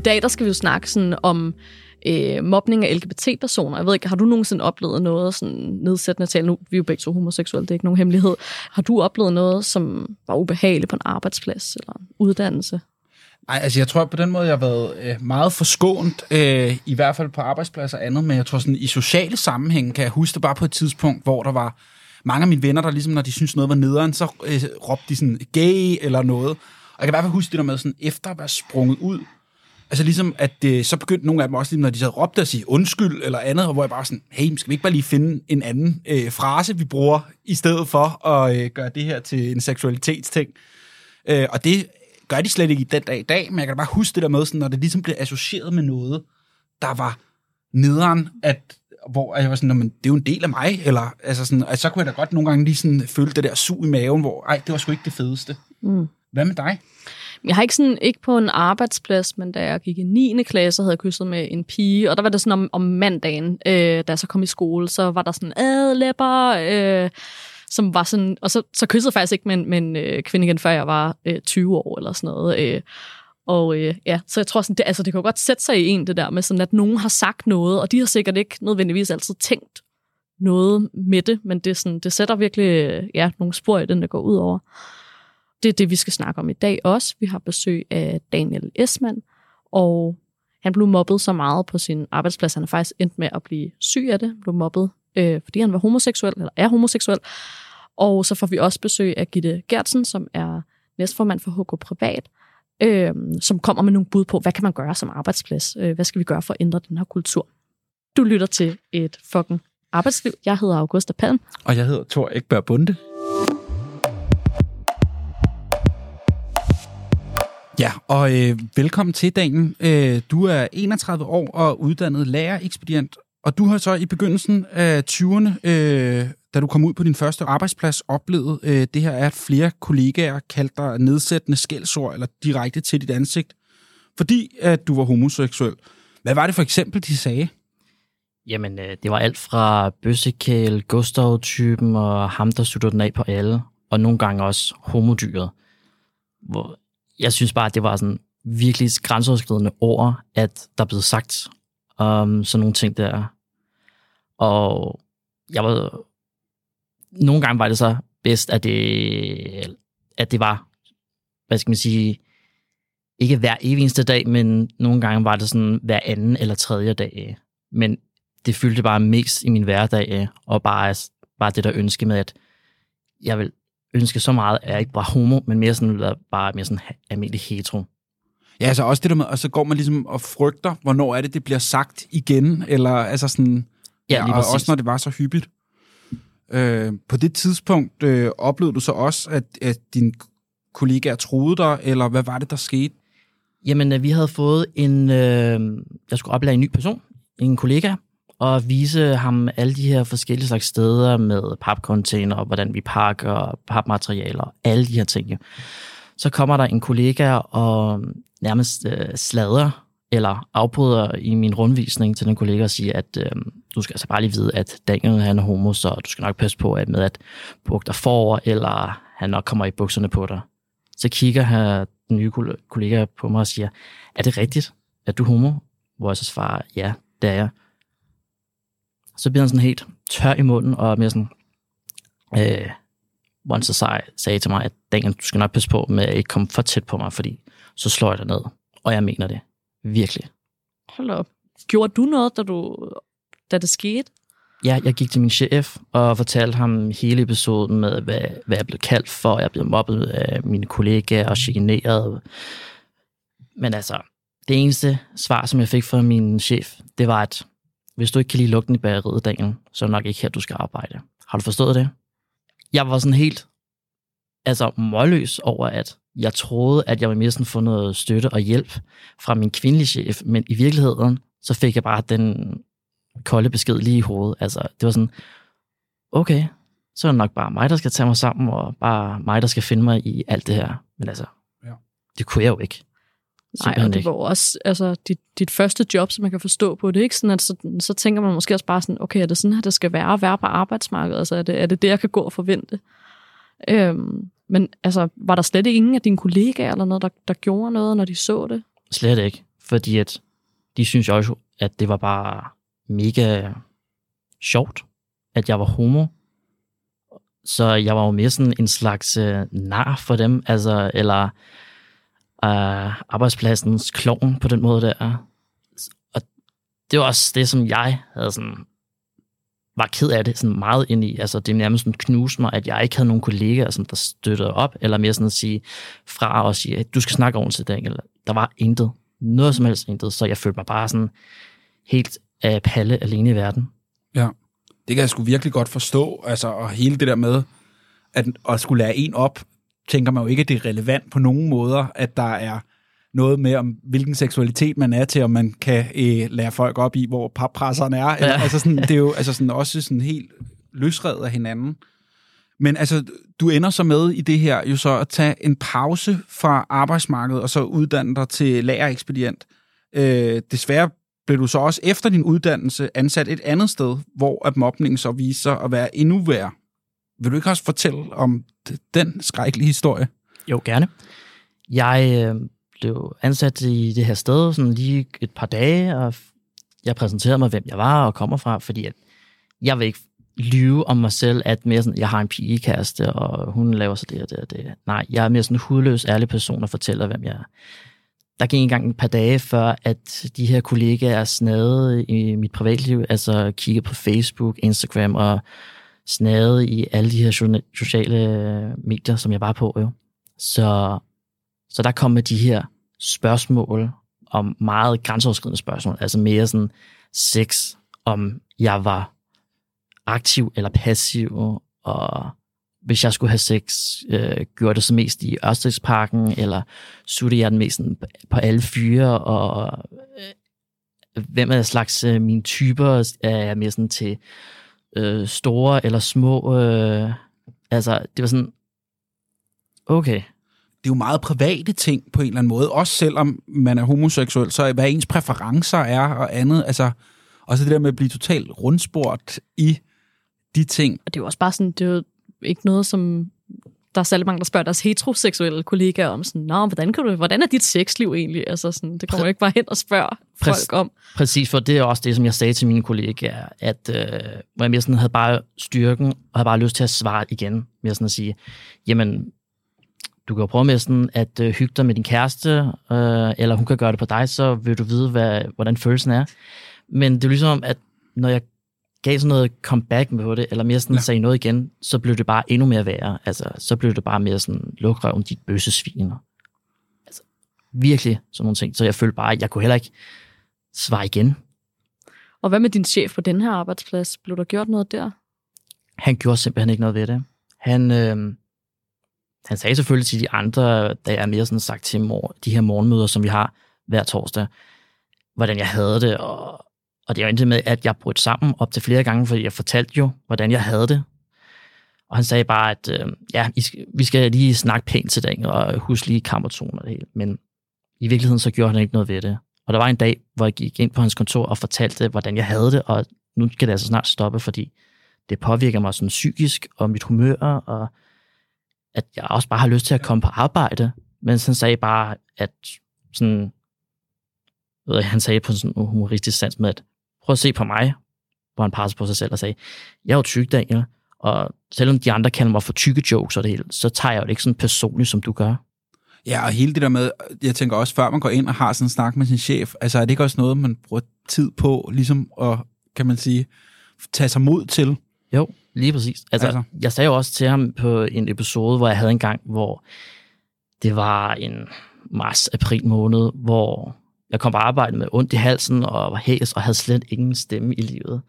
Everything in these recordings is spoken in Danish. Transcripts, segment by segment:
dag der skal vi jo snakke sådan om øh, mobning af LGBT-personer. Jeg ved ikke, har du nogensinde oplevet noget sådan nedsættende til? Nu vi er jo begge to homoseksuelle, det er ikke nogen hemmelighed. Har du oplevet noget, som var ubehageligt på en arbejdsplads eller en uddannelse? Nej, altså jeg tror på den måde, jeg har været øh, meget forskånt, øh, i hvert fald på arbejdspladser og andet, men jeg tror sådan i sociale sammenhæng, kan jeg huske det bare på et tidspunkt, hvor der var mange af mine venner, der ligesom, når de synes noget var nederen, så øh, råbte de sådan gay eller noget. Og jeg kan i hvert fald huske det der med sådan, efter at være sprunget ud, altså ligesom, at det, så begyndte nogle af dem også, lige, når de så råbte at sige undskyld eller andet, og hvor jeg bare sådan, hey, skal vi ikke bare lige finde en anden øh, frase, vi bruger, i stedet for at øh, gøre det her til en seksualitetsting. Øh, og det gør de slet ikke i den dag i dag, men jeg kan da bare huske det der med, sådan, når det ligesom blev associeret med noget, der var nederen, at hvor jeg var sådan, men det er jo en del af mig, eller altså sådan, altså, så kunne jeg da godt nogle gange lige sådan føle det der sug i maven, hvor ej, det var sgu ikke det fedeste. Mm. Hvad med dig? Jeg har ikke sådan, ikke på en arbejdsplads, men da jeg gik i 9. klasse, havde jeg kysset med en pige, og der var det sådan om, om mandagen, øh, da jeg så kom i skole, så var der sådan, ad, øh, som var sådan, og så, så kyssede jeg faktisk ikke med en, med en øh, kvinde igen, før jeg var øh, 20 år eller sådan noget. Øh, og øh, ja, så jeg tror sådan, det, altså, det kan godt sætte sig i en, det der med sådan, at nogen har sagt noget, og de har sikkert ikke nødvendigvis altid tænkt noget med det, men det, sådan, det sætter virkelig øh, ja, nogle spor i den, der går ud over. Det er det, vi skal snakke om i dag også. Vi har besøg af Daniel Esmann, og han blev mobbet så meget på sin arbejdsplads, han er faktisk endt med at blive syg af det, blev mobbet, øh, fordi han var homoseksuel, eller er homoseksuel. Og så får vi også besøg af Gitte Gertsen, som er næstformand for HK Privat, øh, som kommer med nogle bud på, hvad kan man gøre som arbejdsplads? Øh, hvad skal vi gøre for at ændre den her kultur? Du lytter til et fucking arbejdsliv. Jeg hedder Augusta Palm. Og jeg hedder Thor Ekberg Bunde. Ja, og øh, velkommen til, Daniel. Øh, du er 31 år og uddannet lærerekspedient, og du har så i begyndelsen af 20'erne, øh, da du kom ud på din første arbejdsplads, oplevet øh, det her, at flere kollegaer kaldte dig nedsættende skældsord eller direkte til dit ansigt, fordi at du var homoseksuel. Hvad var det for eksempel, de sagde? Jamen, øh, det var alt fra bøssekæl, Gustav-typen og ham, der sluttede den af på alle, og nogle gange også homodyret. Hvor jeg synes bare, at det var sådan virkelig grænseoverskridende ord, at der blev sagt um, sådan nogle ting der. Og jeg var, nogle gange var det så bedst, at det, at det var, hvad skal man sige, ikke hver evig eneste dag, men nogle gange var det sådan hver anden eller tredje dag. Men det fyldte bare mest i min hverdag, og bare, bare det der ønske med, at jeg vil ønske så meget, jeg ikke bare homo, men mere sådan, bare mere sådan almindelig hetero. Ja, altså også det der med, og så går man ligesom og frygter, hvornår er det, det bliver sagt igen, eller altså sådan, ja, ja og også når det var så hyppigt. Øh, på det tidspunkt øh, oplevede du så også, at, at din kollegaer troede dig, eller hvad var det, der skete? Jamen, øh, vi havde fået en, øh, jeg skulle oplære en ny person, en kollega, og vise ham alle de her forskellige slags steder med papcontainer, og hvordan vi pakker papmaterialer, alle de her ting. Så kommer der en kollega og nærmest øh, slader eller afbryder i min rundvisning til den kollega og siger, at øh, du skal altså bare lige vide, at Daniel han er homo, så du skal nok passe på at med at bukke dig forover, eller han nok kommer i bukserne på dig. Så kigger her den nye kollega på mig og siger, er det rigtigt, at du er homo? Hvor jeg så svarer, ja, det er jeg. Så bliver han sådan helt tør i munden, og mere sådan, øh, hvor han så sagde, sagde til mig, at Daniel, du skal nok passe på med at ikke komme for tæt på mig, fordi så slår jeg dig ned. Og jeg mener det. Virkelig. Hold op. Gjorde du noget, da, du, da det skete? Ja, jeg gik til min chef og fortalte ham hele episoden med, hvad, hvad jeg blev kaldt for. Jeg blev mobbet af mine kollegaer og chikaneret. Men altså, det eneste svar, som jeg fik fra min chef, det var, at hvis du ikke kan lide lugten i bageriet, Daniel, så er det nok ikke her, du skal arbejde. Har du forstået det? Jeg var sådan helt altså målløs over, at jeg troede, at jeg var mere sådan få noget støtte og hjælp fra min kvindelige chef, men i virkeligheden, så fik jeg bare den kolde besked lige i hovedet. Altså, det var sådan, okay, så er det nok bare mig, der skal tage mig sammen, og bare mig, der skal finde mig i alt det her. Men altså, ja. det kunne jeg jo ikke. Nej, og det var også altså, dit, dit første job, som man kan forstå på det. Ikke? Sådan at, så, så tænker man måske også bare sådan, okay, er det sådan her, det skal være at være på arbejdsmarkedet? Altså, er det, er det det, jeg kan gå og forvente? Øhm, men altså, var der slet ingen af dine kollegaer eller noget, der, der gjorde noget, når de så det? Slet ikke. fordi at de synes jo også, at det var bare mega sjovt, at jeg var homo. Så jeg var jo mere sådan en slags øh, nar for dem, altså, eller øh, arbejdspladsens klovn på den måde der. Og det var også det, som jeg havde sådan var ked af det sådan meget ind i. Altså, det nærmest sådan knuste mig, at jeg ikke havde nogen kollegaer, sådan, der støttede op, eller mere sådan at sige fra og sige, at du skal snakke ordentligt til eller Der var intet. Noget som helst intet. Så jeg følte mig bare sådan helt af palle alene i verden. Ja, det kan jeg sgu virkelig godt forstå. Altså, og hele det der med, at, at skulle lære en op, tænker man jo ikke, at det er relevant på nogen måder, at der er noget med, om hvilken seksualitet man er til, om man kan øh, lære folk op i, hvor pappresseren er. Eller, ja. altså sådan, det er jo altså sådan, også sådan helt løsredet af hinanden. Men altså, du ender så med i det her jo så at tage en pause fra arbejdsmarkedet, og så uddanne dig til lagerekspedient. Øh, desværre blev du så også efter din uddannelse ansat et andet sted, hvor at mobningen så viser sig at være endnu værre. Vil du ikke også fortælle om den skrækkelige historie? Jo, gerne. Jeg øh, blev ansat i det her sted sådan lige et par dage, og jeg præsenterede mig, hvem jeg var og kommer fra, fordi at jeg vil ikke lyve om mig selv, at mere sådan, jeg har en pigekæreste, og hun laver så det og det og det. Nej, jeg er mere sådan en hudløs, ærlig person, og fortæller, hvem jeg er. Der gik engang et par dage før, at de her kollegaer snadede i mit privatliv, altså kigge på Facebook, Instagram og snade i alle de her sociale øh, medier, som jeg var på. Jo. Så så der kom med de her spørgsmål om meget grænseoverskridende spørgsmål, altså mere sådan sex, om jeg var aktiv eller passiv, og hvis jeg skulle have sex, øh, gjorde det så mest i Ørstedsparken, eller sutte jeg den mest sådan på alle fyre, og øh, hvem er slags øh, mine typer, er jeg mere sådan til øh, store eller små, øh, altså det var sådan, okay, det er jo meget private ting på en eller anden måde. Også selvom man er homoseksuel, så hvad ens præferencer er og andet. Altså, også det der med at blive totalt rundspurt i de ting. Og det er jo også bare sådan, det er jo ikke noget, som der er særlig mange, der spørger deres heteroseksuelle kollegaer om sådan, Nå, hvordan, kan du, hvordan er dit sexliv egentlig? Altså sådan, det kommer jo ikke bare hen og spørge folk om. Præcis, for det er også det, som jeg sagde til mine kollegaer, at øh, hvor jeg sådan havde bare styrken, og havde bare lyst til at svare igen, mere sådan at sige, jamen, du kan jo prøve med sådan at øh, hygge dig med din kæreste, øh, eller hun kan gøre det på dig, så vil du vide, hvad, hvordan følelsen er. Men det er ligesom, at når jeg gav sådan noget comeback med på det, eller mere sådan ja. sagde noget igen, så blev det bare endnu mere værre. Altså, så blev det bare mere sådan, luk røven, dit bøsse sviner. Altså, virkelig sådan nogle ting. Så jeg følte bare, at jeg kunne heller ikke svare igen. Og hvad med din chef på den her arbejdsplads? Blev der gjort noget der? Han gjorde simpelthen ikke noget ved det. Han, øh, han sagde selvfølgelig til de andre, da jeg mere sådan sagt til mor, de her morgenmøder, som vi har hver torsdag, hvordan jeg havde det, og, og det endte med, at jeg brød sammen op til flere gange, fordi jeg fortalte jo, hvordan jeg havde det. Og han sagde bare, at øh, ja, vi skal lige snakke pænt til dagen, og huske lige kammertonen og det hele. Men i virkeligheden så gjorde han ikke noget ved det. Og der var en dag, hvor jeg gik ind på hans kontor og fortalte, hvordan jeg havde det, og nu skal det altså snart stoppe, fordi det påvirker mig sådan psykisk, og mit humør, og at jeg også bare har lyst til at komme på arbejde. Men han sagde bare, at sådan, ved jeg, han sagde på sådan en humoristisk sans med, at prøv at se på mig, hvor han passede på sig selv og sagde, jeg er jo tyk, Daniel, og selvom de andre kalder mig for tykke jokes og det hele, så tager jeg jo det ikke sådan personligt, som du gør. Ja, og hele det der med, jeg tænker også, før man går ind og har sådan en snak med sin chef, altså er det ikke også noget, man bruger tid på, ligesom at, kan man sige, tage sig mod til? Jo, lige præcis. Altså, altså. Jeg sagde jo også til ham på en episode, hvor jeg havde en gang, hvor det var en marts-april måned, hvor jeg kom på arbejde med ondt i halsen og var hæs og havde slet ingen stemme i livet.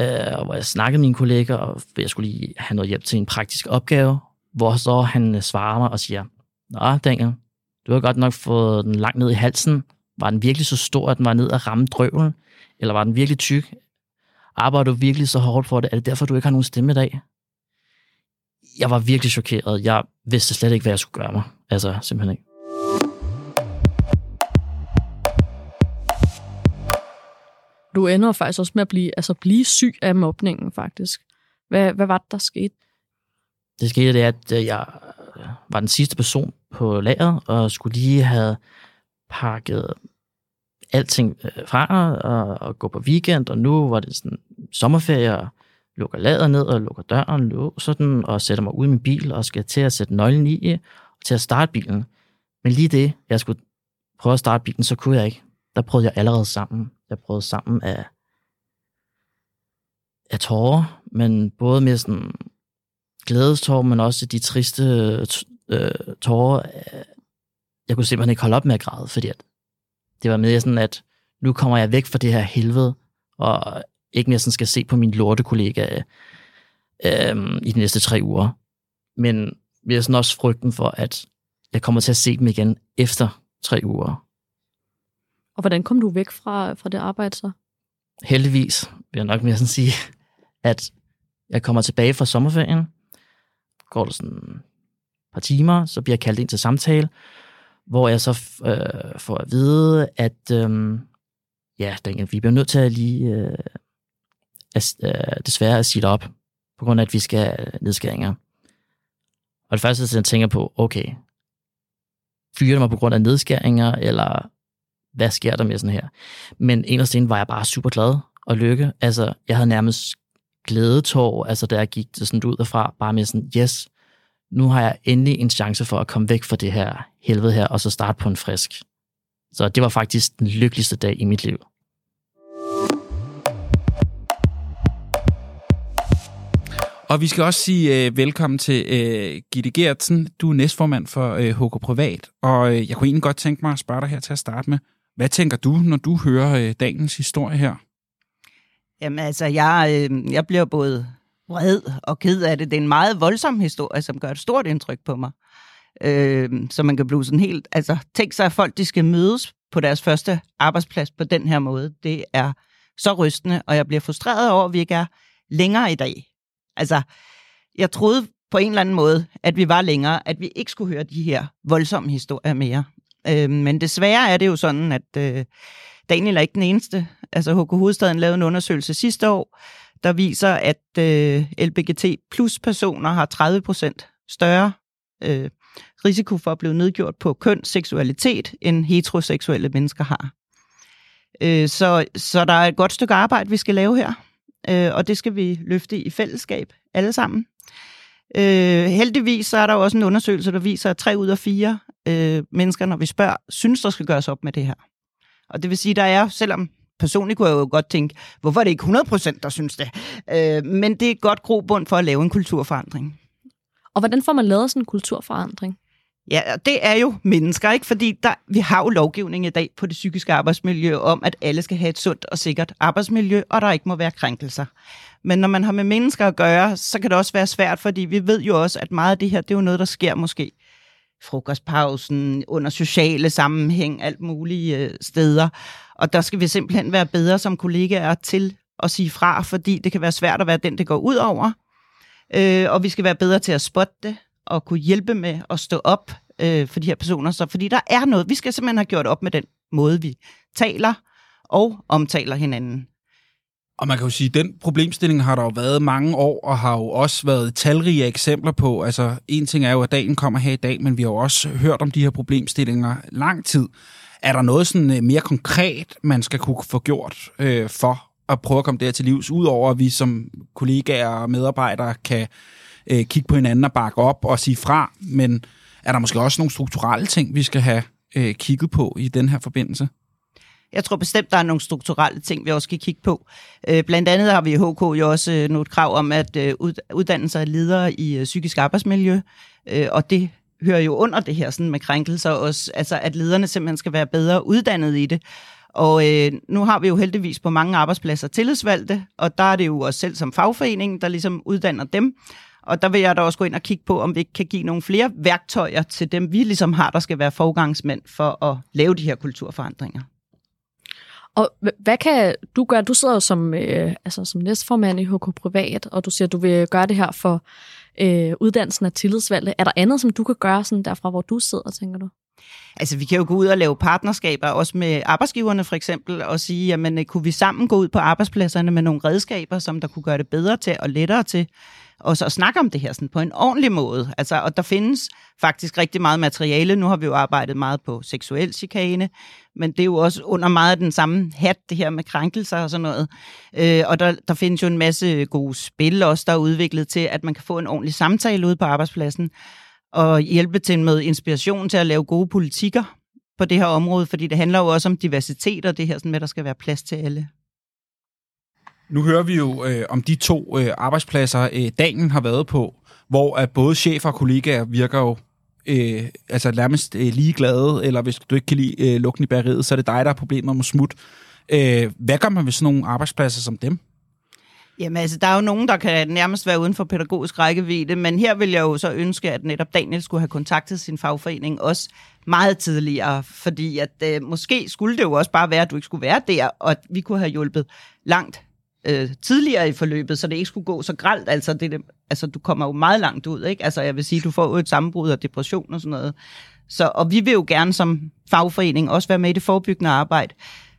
Uh, og hvor jeg snakkede med mine kolleger, og jeg skulle lige have noget hjælp til en praktisk opgave, hvor så han øh, svarer mig og siger, Nå, Daniel, du har godt nok fået den langt ned i halsen. Var den virkelig så stor, at den var ned at ramme drøvlen? Eller var den virkelig tyk? Arbejder du virkelig så hårdt for det? Er det derfor, du ikke har nogen stemme i dag? Jeg var virkelig chokeret. Jeg vidste slet ikke, hvad jeg skulle gøre mig. Altså, simpelthen ikke. Du ender faktisk også med at blive, altså blive syg af mobningen, faktisk. Hvad, hvad var det, der skete? Det skete det, at øh, jeg øh, var den sidste person på lageret, og skulle lige have pakket alting øh, fra og, og gå på weekend, og nu var det sådan sommerferie, og lukker lader ned og lukker døren, låser den, og sætter mig ud i min bil, og skal til at sætte nøglen i, og til at starte bilen. Men lige det, jeg skulle prøve at starte bilen, så kunne jeg ikke. Der prøvede jeg allerede sammen. Jeg prøvede sammen af, af tårer, men både med sådan glædestårer, men også de triste øh, tårer. Øh, jeg kunne simpelthen ikke holde op med at græde, fordi at det var mere sådan, at nu kommer jeg væk fra det her helvede, og ikke mere sådan skal se på min lorte kollega øh, i de næste tre uger. Men vi har sådan også frygten for, at jeg kommer til at se dem igen efter tre uger. Og hvordan kom du væk fra, fra det arbejde så? Heldigvis vil jeg nok mere sådan sige, at jeg kommer tilbage fra sommerferien, går der sådan et par timer, så bliver jeg kaldt ind til samtale, hvor jeg så øh, får at vide, at øh, ja, vi bliver nødt til at lige øh, at, øh, desværre at sige det op, på grund af, at vi skal øh, nedskæringer. Og det første, jeg tænker på, okay, fyrer mig på grund af nedskæringer, eller hvad sker der med sådan her? Men inderst inde var jeg bare super glad og lykke. Altså, jeg havde nærmest glædetår, altså da jeg gik det sådan ud derfra, bare med sådan, yes, nu har jeg endelig en chance for at komme væk fra det her helvede her, og så starte på en frisk. Så det var faktisk den lykkeligste dag i mit liv. Og vi skal også sige øh, velkommen til øh, Gitte Gertsen. Du er næstformand for øh, HK Privat, og øh, jeg kunne egentlig godt tænke mig at spørge dig her til at starte med. Hvad tænker du, når du hører øh, dagens historie her? Jamen altså, jeg, øh, jeg bliver både vred og ked af det. Det er en meget voldsom historie, som gør et stort indtryk på mig. Øh, så man kan blive sådan helt... Altså, tænk sig, at folk de skal mødes på deres første arbejdsplads på den her måde. Det er så rystende, og jeg bliver frustreret over, at vi ikke er længere i dag. Altså, jeg troede på en eller anden måde, at vi var længere, at vi ikke skulle høre de her voldsomme historier mere. Øh, men desværre er det jo sådan, at øh, Daniel er ikke den eneste. Altså HK Hovedstaden lavede en undersøgelse sidste år, der viser, at øh, LBGT plus personer har 30 procent større øh, risiko for at blive nedgjort på køn, seksualitet, end heteroseksuelle mennesker har. Øh, så, så der er et godt stykke arbejde, vi skal lave her øh, og det skal vi løfte i fællesskab alle sammen. Øh, heldigvis så er der jo også en undersøgelse, der viser, at tre ud af fire øh, mennesker, når vi spørger, synes, der skal gøres op med det her. Og det vil sige, der er, selvom personligt kunne jeg jo godt tænke, hvorfor er det ikke 100%, der synes det? Øh, men det er et godt grobund for at lave en kulturforandring. Og hvordan får man lavet sådan en kulturforandring? Ja, det er jo mennesker, ikke? Fordi der, vi har jo lovgivning i dag på det psykiske arbejdsmiljø om, at alle skal have et sundt og sikkert arbejdsmiljø, og der ikke må være krænkelser. Men når man har med mennesker at gøre, så kan det også være svært, fordi vi ved jo også, at meget af det her, det er jo noget, der sker måske frokostpausen, under sociale sammenhæng, alt mulige øh, steder. Og der skal vi simpelthen være bedre som kollegaer til at sige fra, fordi det kan være svært at være den, det går ud over. Øh, og vi skal være bedre til at spotte det, og kunne hjælpe med at stå op øh, for de her personer. Så fordi der er noget, vi skal simpelthen have gjort op med den måde, vi taler og omtaler hinanden. Og man kan jo sige, at den problemstilling har der jo været mange år, og har jo også været talrige eksempler på. Altså, en ting er jo, at dagen kommer her i dag, men vi har jo også hørt om de her problemstillinger lang tid. Er der noget sådan øh, mere konkret, man skal kunne få gjort øh, for at prøve at komme der til livs, udover at vi som kollegaer og medarbejdere kan øh, kigge på hinanden og bakke op og sige fra, men er der måske også nogle strukturelle ting, vi skal have øh, kigget på i den her forbindelse? Jeg tror bestemt, der er nogle strukturelle ting, vi også skal kigge på. Øh, blandt andet har vi i HK jo også øh, nogle krav om at øh, uddanne ledere i øh, psykisk arbejdsmiljø, øh, og det hører jo under det her sådan med krænkelser også, altså at lederne simpelthen skal være bedre uddannet i det. Og øh, nu har vi jo heldigvis på mange arbejdspladser tillidsvalgte, og der er det jo også selv som fagforening, der ligesom uddanner dem. Og der vil jeg da også gå ind og kigge på, om vi ikke kan give nogle flere værktøjer til dem, vi ligesom har, der skal være forgangsmænd for at lave de her kulturforandringer. Og hvad kan du gøre? Du sidder jo som, øh, altså som næstformand i HK Privat, og du siger, at du vil gøre det her for øh, uddannelsen af tillidsvalgte. Er der andet, som du kan gøre sådan derfra, hvor du sidder, tænker du? Altså, vi kan jo gå ud og lave partnerskaber, også med arbejdsgiverne for eksempel, og sige, jamen, øh, kunne vi sammen gå ud på arbejdspladserne med nogle redskaber, som der kunne gøre det bedre til og lettere til og så snakke om det her sådan på en ordentlig måde. Altså, og der findes faktisk rigtig meget materiale. Nu har vi jo arbejdet meget på seksuel chikane, men det er jo også under meget den samme hat, det her med krænkelser og sådan noget. Øh, og der, der findes jo en masse gode spil også, der er udviklet til, at man kan få en ordentlig samtale ude på arbejdspladsen, og hjælpe til med inspiration til at lave gode politikker på det her område, fordi det handler jo også om diversitet og det her sådan med, at der skal være plads til alle. Nu hører vi jo øh, om de to øh, arbejdspladser, øh, Daniel har været på, hvor at både chefer og kollegaer virker jo øh, altså nærmest øh, ligeglade, eller hvis du ikke kan lide øh, lugten i bageriet, så er det dig, der har problemer med smut. Øh, hvad gør man ved sådan nogle arbejdspladser som dem? Jamen altså, der er jo nogen, der kan nærmest være uden for pædagogisk rækkevidde, men her vil jeg jo så ønske, at netop Daniel skulle have kontaktet sin fagforening også meget tidligere, fordi at øh, måske skulle det jo også bare være, at du ikke skulle være der, og at vi kunne have hjulpet langt øh, tidligere i forløbet, så det ikke skulle gå så gralt. Altså, det, altså, du kommer jo meget langt ud, ikke? Altså, jeg vil sige, du får jo et sammenbrud og depression og sådan noget. Så, og vi vil jo gerne som fagforening også være med i det forebyggende arbejde,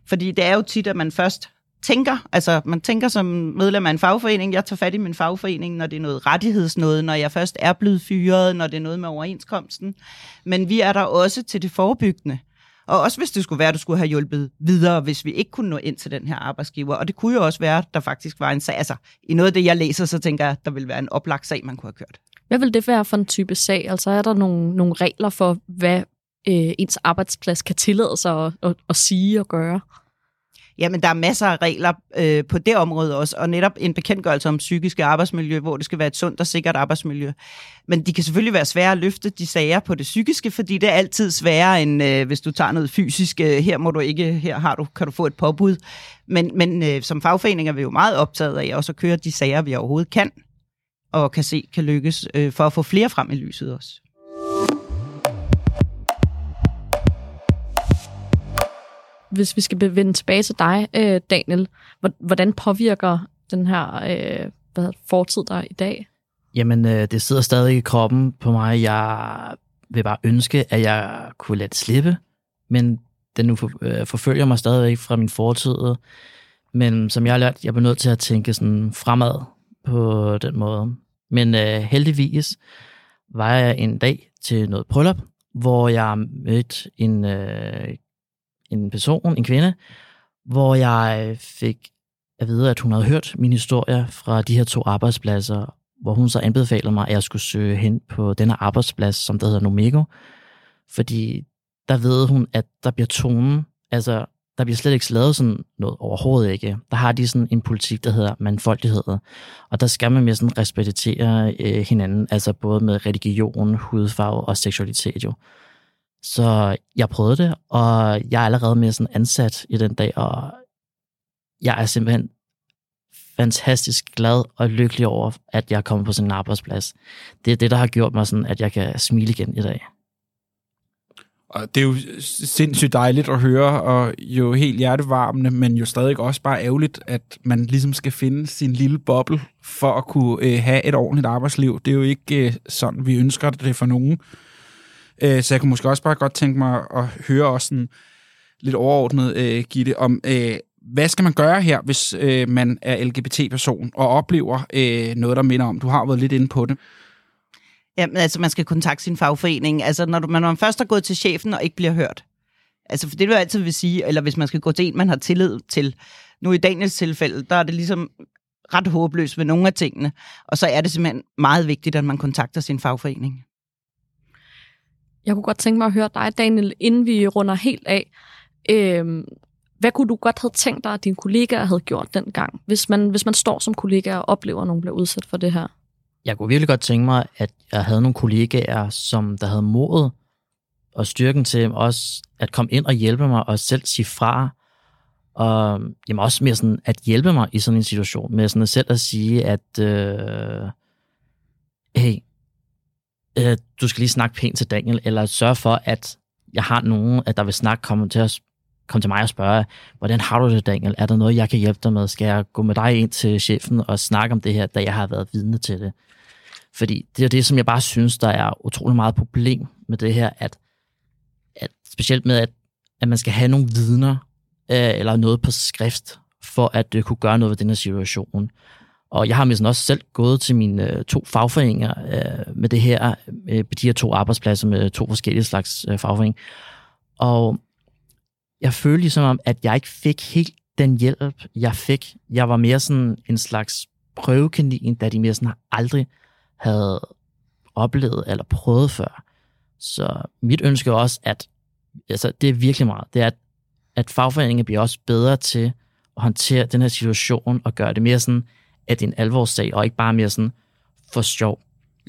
fordi det er jo tit, at man først tænker, altså man tænker som medlem af en fagforening, jeg tager fat i min fagforening, når det er noget rettighedsnåde, når jeg først er blevet fyret, når det er noget med overenskomsten. Men vi er der også til det forebyggende. Og også hvis det skulle være, at du skulle have hjulpet videre, hvis vi ikke kunne nå ind til den her arbejdsgiver. Og det kunne jo også være, at der faktisk var en sag. Altså, i noget af det, jeg læser, så tænker jeg, at der vil være en oplagt sag, man kunne have kørt. Hvad vil det være for en type sag? Altså er der nogle, nogle regler for, hvad øh, ens arbejdsplads kan tillade sig at, at, at sige og gøre? Jamen, der er masser af regler øh, på det område også, og netop en bekendtgørelse om psykiske arbejdsmiljø, hvor det skal være et sundt og sikkert arbejdsmiljø. Men de kan selvfølgelig være svære at løfte de sager på det psykiske, fordi det er altid sværere, end øh, hvis du tager noget fysisk. Øh, her må du ikke, her har du, kan du få et påbud. Men, men øh, som fagforening er vi jo meget optaget af også at køre de sager, vi overhovedet kan, og kan se kan lykkes, øh, for at få flere frem i lyset også. Hvis vi skal vende tilbage til dig, øh, Daniel, hvordan påvirker den her øh, hvad, fortid dig i dag? Jamen, øh, det sidder stadig i kroppen på mig. Jeg vil bare ønske, at jeg kunne lade det slippe, men den nu øh, forfølger mig stadig fra min fortid. Men som jeg har lært, jeg er nødt til at tænke sådan fremad på den måde. Men øh, heldigvis var jeg en dag til noget bryllup, hvor jeg mødte en øh, en person, en kvinde, hvor jeg fik at vide, at hun havde hørt min historie fra de her to arbejdspladser, hvor hun så anbefalede mig, at jeg skulle søge hen på denne arbejdsplads, som der hedder Nomego. Fordi der ved hun, at der bliver tonen, altså der bliver slet ikke lavet sådan noget overhovedet ikke. Der har de sådan en politik, der hedder mandfoldighed, og der skal man mere sådan respektere øh, hinanden, altså både med religion, hudfarve og seksualitet jo. Så jeg prøvede det, og jeg er allerede mere sådan ansat i den dag, og jeg er simpelthen fantastisk glad og lykkelig over, at jeg er kommet på sådan en arbejdsplads. Det er det, der har gjort mig sådan, at jeg kan smile igen i dag. Og det er jo sindssygt dejligt at høre, og jo helt hjertevarmende, men jo stadig også bare ærgerligt, at man ligesom skal finde sin lille boble for at kunne øh, have et ordentligt arbejdsliv. Det er jo ikke øh, sådan, vi ønsker det for nogen. Øh, så jeg kunne måske også bare godt tænke mig at høre også sådan lidt overordnet, øh, Gitte, om øh, hvad skal man gøre her, hvis øh, man er LGBT-person og oplever øh, noget, der minder om, du har været lidt inde på det. Jamen, altså, man skal kontakte sin fagforening. Altså, når, du, når man først har gået til chefen og ikke bliver hørt. Altså, for det vil altid vil sige, eller hvis man skal gå til en, man har tillid til. Nu i Daniels tilfælde, der er det ligesom ret håbløst med nogle af tingene. Og så er det simpelthen meget vigtigt, at man kontakter sin fagforening. Jeg kunne godt tænke mig at høre dig, Daniel, inden vi runder helt af. Øh, hvad kunne du godt have tænkt dig, at dine kollegaer havde gjort dengang, hvis man, hvis man står som kollega og oplever, at nogen bliver udsat for det her? Jeg kunne virkelig godt tænke mig, at jeg havde nogle kollegaer, som der havde modet og styrken til også at komme ind og hjælpe mig og selv sige fra. Og jamen også mere sådan at hjælpe mig i sådan en situation, med sådan at selv at sige, at øh, hey, øh, du skal lige snakke pænt til Daniel, eller sørge for, at jeg har nogen, at der vil snakke, komme til, at, komme til mig og spørge, hvordan har du det, Daniel? Er der noget, jeg kan hjælpe dig med? Skal jeg gå med dig ind til chefen og snakke om det her, da jeg har været vidne til det? Fordi det er det, som jeg bare synes, der er utrolig meget problem med det her, at, at specielt med, at, at man skal have nogle vidner, øh, eller noget på skrift, for at det kunne gøre noget ved den her situation. Og jeg har sådan også selv gået til mine øh, to fagforeninger øh, med det her, øh, de her to arbejdspladser med to forskellige slags øh, fagforeninger. Og jeg følte ligesom om, at jeg ikke fik helt den hjælp, jeg fik. Jeg var mere sådan en slags prøvekanin, da de mere sådan aldrig havde oplevet eller prøvet før. Så mit ønske er også, at altså, det er virkelig meget, det er, at, at fagforeningen bliver også bedre til at håndtere den her situation og gøre det mere sådan, at det er en alvorssag, og ikke bare mere sådan for sjov.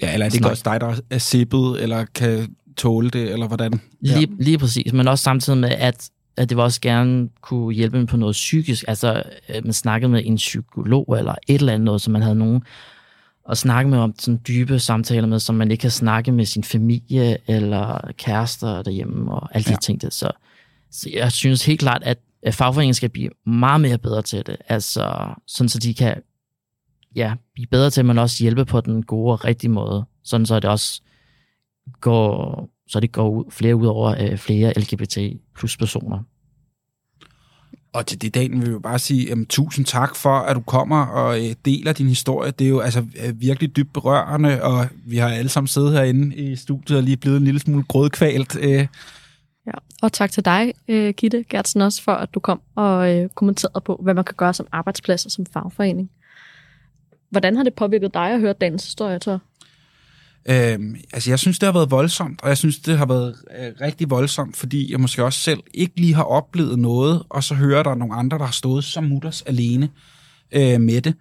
Ja, eller er det ikke også dig, der er sippet, eller kan tåle det, eller hvordan? Ja. Lige, lige præcis, men også samtidig med, at, at det vil også gerne kunne hjælpe dem på noget psykisk. Altså, man snakkede med en psykolog, eller et eller andet noget, så man havde nogen at snakke med om sådan dybe samtaler med, som man ikke kan snakke med sin familie eller kærester derhjemme og alle de ja. ting. Der. Så, så jeg synes helt klart, at fagforeningen skal blive meget mere bedre til det. Altså, sådan så de kan ja, blive bedre til, at man også hjælpe på den gode og rigtige måde. Sådan så det også går, så det går ud, flere ud over øh, flere LGBT plus personer. Og til det, dagen vil vi bare sige jamen, tusind tak for, at du kommer og øh, deler din historie. Det er jo altså øh, virkelig dybt berørende, og vi har alle sammen siddet herinde i studiet og lige blevet en lille smule grødkvalt. Øh. Ja, og tak til dig, øh, Gitte Gertsen, også for, at du kom og øh, kommenterede på, hvad man kan gøre som arbejdsplads og som fagforening. Hvordan har det påvirket dig at høre dagens historie, så? Øhm, altså, jeg synes, det har været voldsomt, og jeg synes, det har været øh, rigtig voldsomt, fordi jeg måske også selv ikke lige har oplevet noget, og så hører der nogle andre, der har stået som mutters alene øh, med det.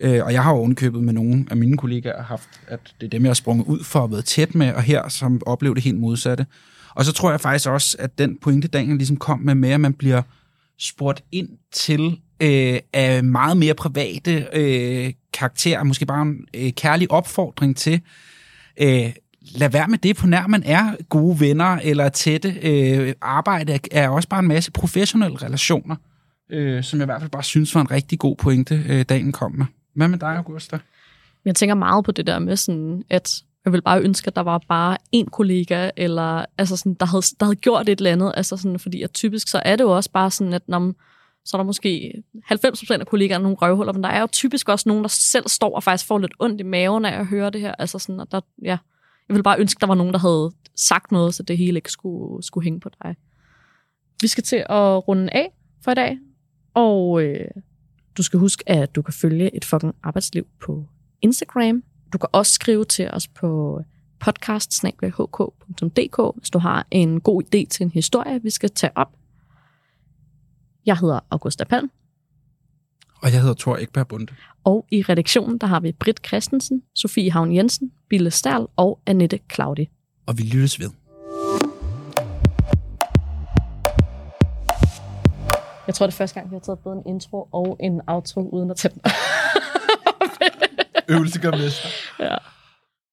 Øh, og jeg har jo ovenkøbet med nogle af mine kollegaer haft, at det er dem, jeg har sprunget ud for at være tæt med, og her som oplevede det helt modsatte. Og så tror jeg faktisk også, at den pointe, Daniel ligesom kom med, med at man bliver spurgt ind til øh, af meget mere private øh, karakter, er måske bare en øh, kærlig opfordring til, øh, lad være med det, på nær man er gode venner eller tætte. Øh, arbejde er også bare en masse professionelle relationer, øh, som jeg i hvert fald bare synes var en rigtig god pointe, øh, dagen kom med. Hvad med dig, Augusta? Jeg tænker meget på det der med sådan, at jeg vil bare ønske, at der var bare en kollega, eller altså sådan, der, havde, der havde gjort et eller andet. Altså sådan, fordi at typisk så er det jo også bare sådan, at når så er der måske 90% af kollegaerne nogle røvhuller, men der er jo typisk også nogen, der selv står og faktisk får lidt ondt i maven af at høre det her. Altså sådan, at der, ja, jeg vil bare ønske, der var nogen, der havde sagt noget, så det hele ikke skulle, skulle hænge på dig. Vi skal til at runde af for i dag, og øh, du skal huske, at du kan følge et fucking arbejdsliv på Instagram. Du kan også skrive til os på podcast hvis du har en god idé til en historie, vi skal tage op. Jeg hedder Augusta Palm. Og jeg hedder Thor Ekberg Bunde. Og i redaktionen, der har vi Britt Christensen, Sofie Havn Jensen, Bille Stærl og Annette Claudi. Og vi lyttes ved. Jeg tror, det er første gang, vi har taget både en intro og en outro uden at tage den. Øvelse gør mester. Ja.